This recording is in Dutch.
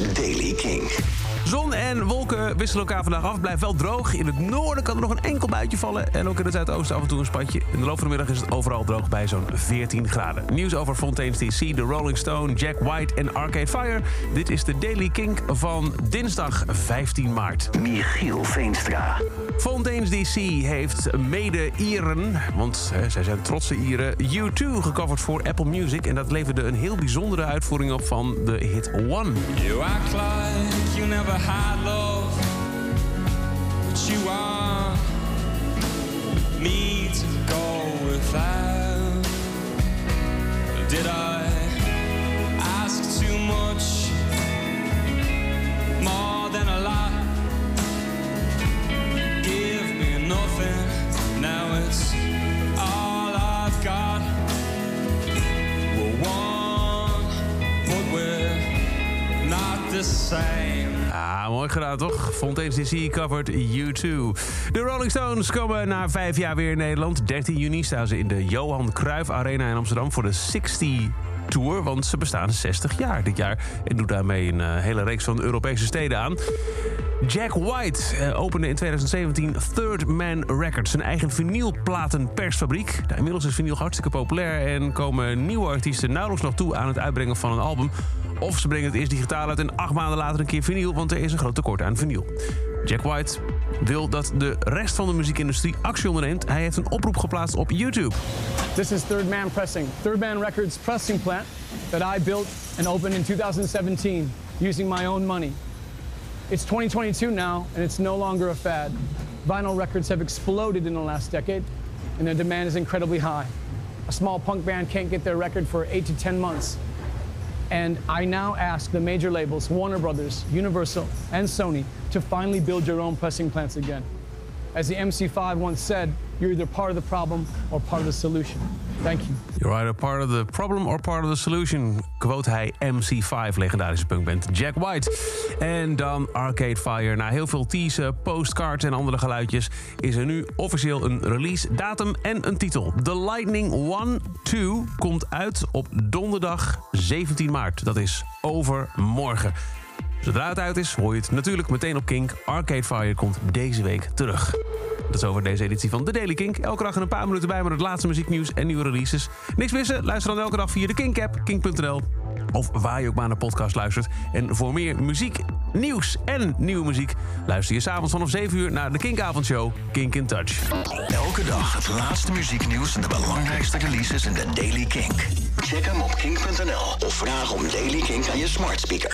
is Daily King. Zon en wolken wisselen elkaar vandaag af. Blijft wel droog. In het noorden kan er nog een enkel buitje vallen. En ook in het zuidoosten af en toe een spatje. In de loop van de middag is het overal droog bij zo'n 14 graden. Nieuws over Fontaine's DC, The Rolling Stone, Jack White en Arcade Fire. Dit is de Daily Kink van dinsdag 15 maart. Michiel Veenstra. Fontaine's DC heeft mede-Ieren, want hè, zij zijn trotse Ieren, U2 gecoverd voor Apple Music. En dat leverde een heel bijzondere uitvoering op van de hit One. You act like you never high, low. Same. Ah, mooi gedaan toch? Fontaine's DC covered U2. De Rolling Stones komen na vijf jaar weer in Nederland. 13 juni staan ze in de Johan Cruijff Arena in Amsterdam voor de 60 Tour. Want ze bestaan 60 jaar dit jaar. En doen daarmee een eh, hele reeks van Europese steden aan. Jack White eh, opende in 2017 Third Man Records. Zijn eigen vinylplatenpersfabriek. Nou, inmiddels is vinyl hartstikke populair. En komen nieuwe artiesten nauwelijks nog toe aan het uitbrengen van een album. Of ze brengen het eerst digitaal uit en acht maanden later een keer vinyl, want er is een groot tekort aan vinyl. Jack White wil dat de rest van de muziekindustrie actie onderneemt. Hij heeft een oproep geplaatst op YouTube. This is Third Man Pressing, Third Man Records pressing plant that I built and opened in 2017 using my own money. It's 2022 now, and it's no longer a fad. Vinyl records have exploded in the last decade, and their demand is incredibly high. A small punk band can't get their record for eight to 10 months. And I now ask the major labels, Warner Brothers, Universal, and Sony, to finally build your own pressing plants again. As the MC5 once said, you're either part of the problem or part of the solution. Thank you. You're either part of the problem or part of the solution. Quote hij MC5, legendarische punkband Jack White. En dan Arcade Fire. Na heel veel teasen, postcards en andere geluidjes... is er nu officieel een release datum en een titel. The Lightning One 2 komt uit op donderdag 17 maart. Dat is overmorgen. Zodra het uit is, hoor je het natuurlijk meteen op Kink. Arcade Fire komt deze week terug. Dat is over deze editie van The Daily Kink. Elke dag een paar minuten bij met het laatste muzieknieuws en nieuwe releases. Niks missen? Luister dan elke dag via de Kink-app, kink.nl. Of waar je ook maar naar podcast luistert. En voor meer muziek, nieuws en nieuwe muziek... luister je s'avonds vanaf 7 uur naar de Kinkavondshow Kink in Touch. Elke dag het laatste muzieknieuws en de belangrijkste releases in de Daily Kink. Check hem op kink.nl of vraag om Daily Kink aan je smart speaker.